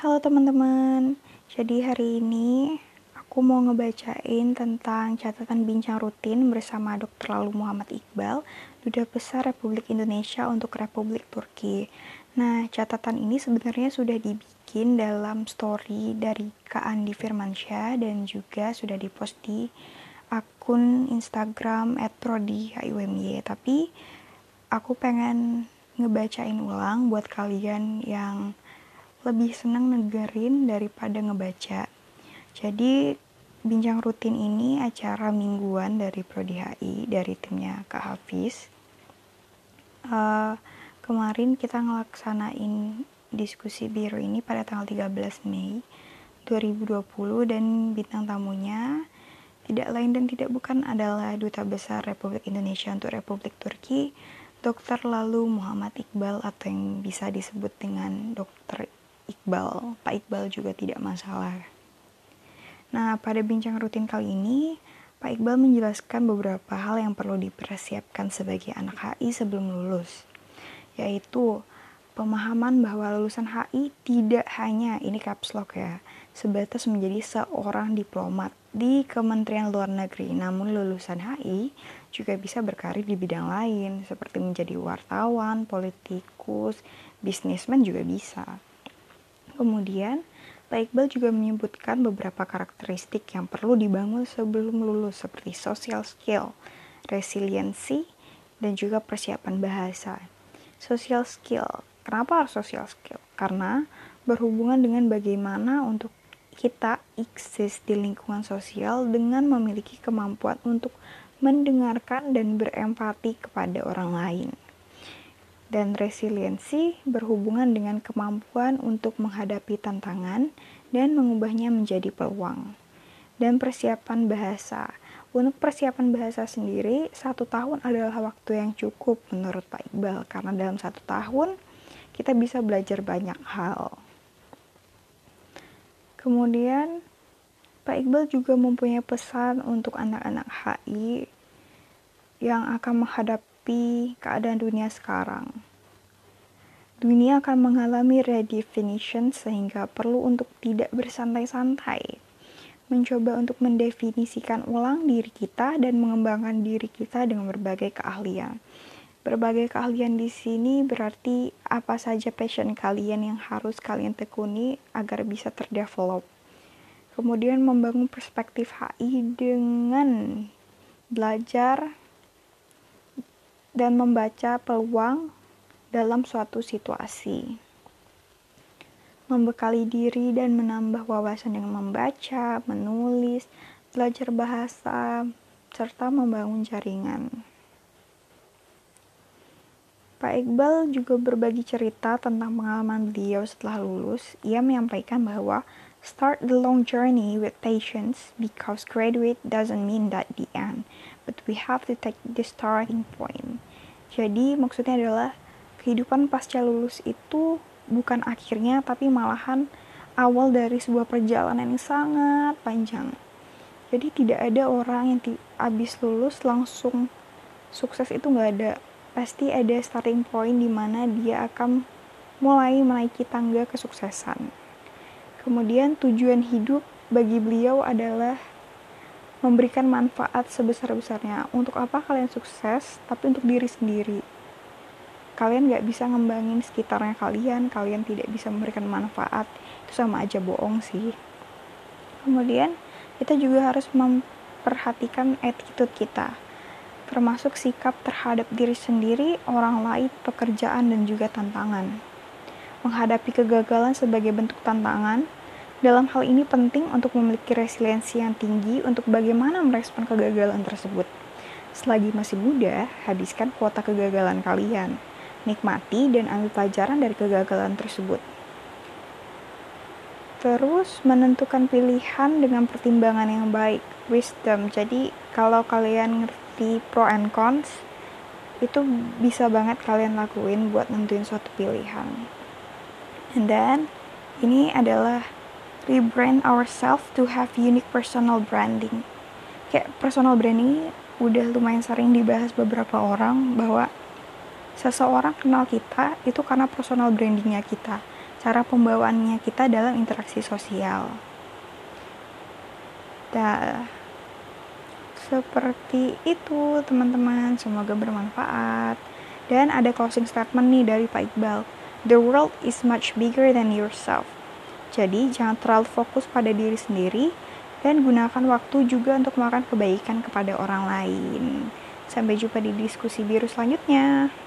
Halo teman-teman, jadi hari ini aku mau ngebacain tentang catatan bincang rutin bersama Dr. Lalu Muhammad Iqbal, Duta Besar Republik Indonesia untuk Republik Turki. Nah, catatan ini sebenarnya sudah dibikin dalam story dari Kak Andi Firmansyah dan juga sudah dipost di akun Instagram @prodi_hiumy. Tapi aku pengen ngebacain ulang buat kalian yang lebih senang negerin daripada ngebaca. Jadi bincang rutin ini acara mingguan dari Prodi HI dari timnya Kak Hafiz. Uh, kemarin kita ngelaksanain diskusi biru ini pada tanggal 13 Mei 2020 dan bintang tamunya tidak lain dan tidak bukan adalah Duta Besar Republik Indonesia untuk Republik Turki, Dr. Lalu Muhammad Iqbal atau yang bisa disebut dengan Dr. Iqbal, Pak Iqbal juga tidak masalah. Nah, pada bincang rutin kali ini, Pak Iqbal menjelaskan beberapa hal yang perlu dipersiapkan sebagai anak HI sebelum lulus, yaitu pemahaman bahwa lulusan HI tidak hanya, ini caps lock ya, sebatas menjadi seorang diplomat di Kementerian Luar Negeri, namun lulusan HI juga bisa berkarir di bidang lain, seperti menjadi wartawan, politikus, bisnismen juga bisa. Kemudian, Pak Iqbal juga menyebutkan beberapa karakteristik yang perlu dibangun sebelum lulus seperti social skill, resiliensi, dan juga persiapan bahasa. Social skill. Kenapa harus social skill? Karena berhubungan dengan bagaimana untuk kita eksis di lingkungan sosial dengan memiliki kemampuan untuk mendengarkan dan berempati kepada orang lain dan resiliensi berhubungan dengan kemampuan untuk menghadapi tantangan dan mengubahnya menjadi peluang. Dan persiapan bahasa. Untuk persiapan bahasa sendiri, satu tahun adalah waktu yang cukup menurut Pak Iqbal, karena dalam satu tahun kita bisa belajar banyak hal. Kemudian, Pak Iqbal juga mempunyai pesan untuk anak-anak HI yang akan menghadapi menghadapi keadaan dunia sekarang. Dunia akan mengalami redefinition sehingga perlu untuk tidak bersantai-santai. Mencoba untuk mendefinisikan ulang diri kita dan mengembangkan diri kita dengan berbagai keahlian. Berbagai keahlian di sini berarti apa saja passion kalian yang harus kalian tekuni agar bisa terdevelop. Kemudian membangun perspektif HI dengan belajar dan membaca peluang dalam suatu situasi. Membekali diri dan menambah wawasan dengan membaca, menulis, belajar bahasa, serta membangun jaringan. Pak Iqbal juga berbagi cerita tentang pengalaman beliau setelah lulus. Ia menyampaikan bahwa start the long journey with patience because graduate doesn't mean that the end but we have to take the starting point. Jadi maksudnya adalah kehidupan pasca lulus itu bukan akhirnya tapi malahan awal dari sebuah perjalanan yang sangat panjang. Jadi tidak ada orang yang habis lulus langsung sukses itu nggak ada. Pasti ada starting point di mana dia akan mulai menaiki tangga kesuksesan. Kemudian tujuan hidup bagi beliau adalah memberikan manfaat sebesar-besarnya. Untuk apa kalian sukses, tapi untuk diri sendiri. Kalian gak bisa ngembangin sekitarnya kalian, kalian tidak bisa memberikan manfaat, itu sama aja bohong sih. Kemudian, kita juga harus memperhatikan attitude kita, termasuk sikap terhadap diri sendiri, orang lain, pekerjaan, dan juga tantangan. Menghadapi kegagalan sebagai bentuk tantangan, dalam hal ini penting untuk memiliki resiliensi yang tinggi untuk bagaimana merespon kegagalan tersebut. Selagi masih muda, habiskan kuota kegagalan kalian. Nikmati dan ambil pelajaran dari kegagalan tersebut. Terus menentukan pilihan dengan pertimbangan yang baik, wisdom. Jadi kalau kalian ngerti pro and cons, itu bisa banget kalian lakuin buat nentuin suatu pilihan. And then, ini adalah rebrand ourselves to have unique personal branding. Kayak personal branding udah lumayan sering dibahas beberapa orang bahwa seseorang kenal kita itu karena personal brandingnya kita. cara pembawaannya kita dalam interaksi sosial. Dah, seperti itu teman-teman, semoga bermanfaat. Dan ada closing statement nih dari Pak Iqbal. The world is much bigger than yourself. Jadi jangan terlalu fokus pada diri sendiri dan gunakan waktu juga untuk melakukan kebaikan kepada orang lain. Sampai jumpa di diskusi biru selanjutnya.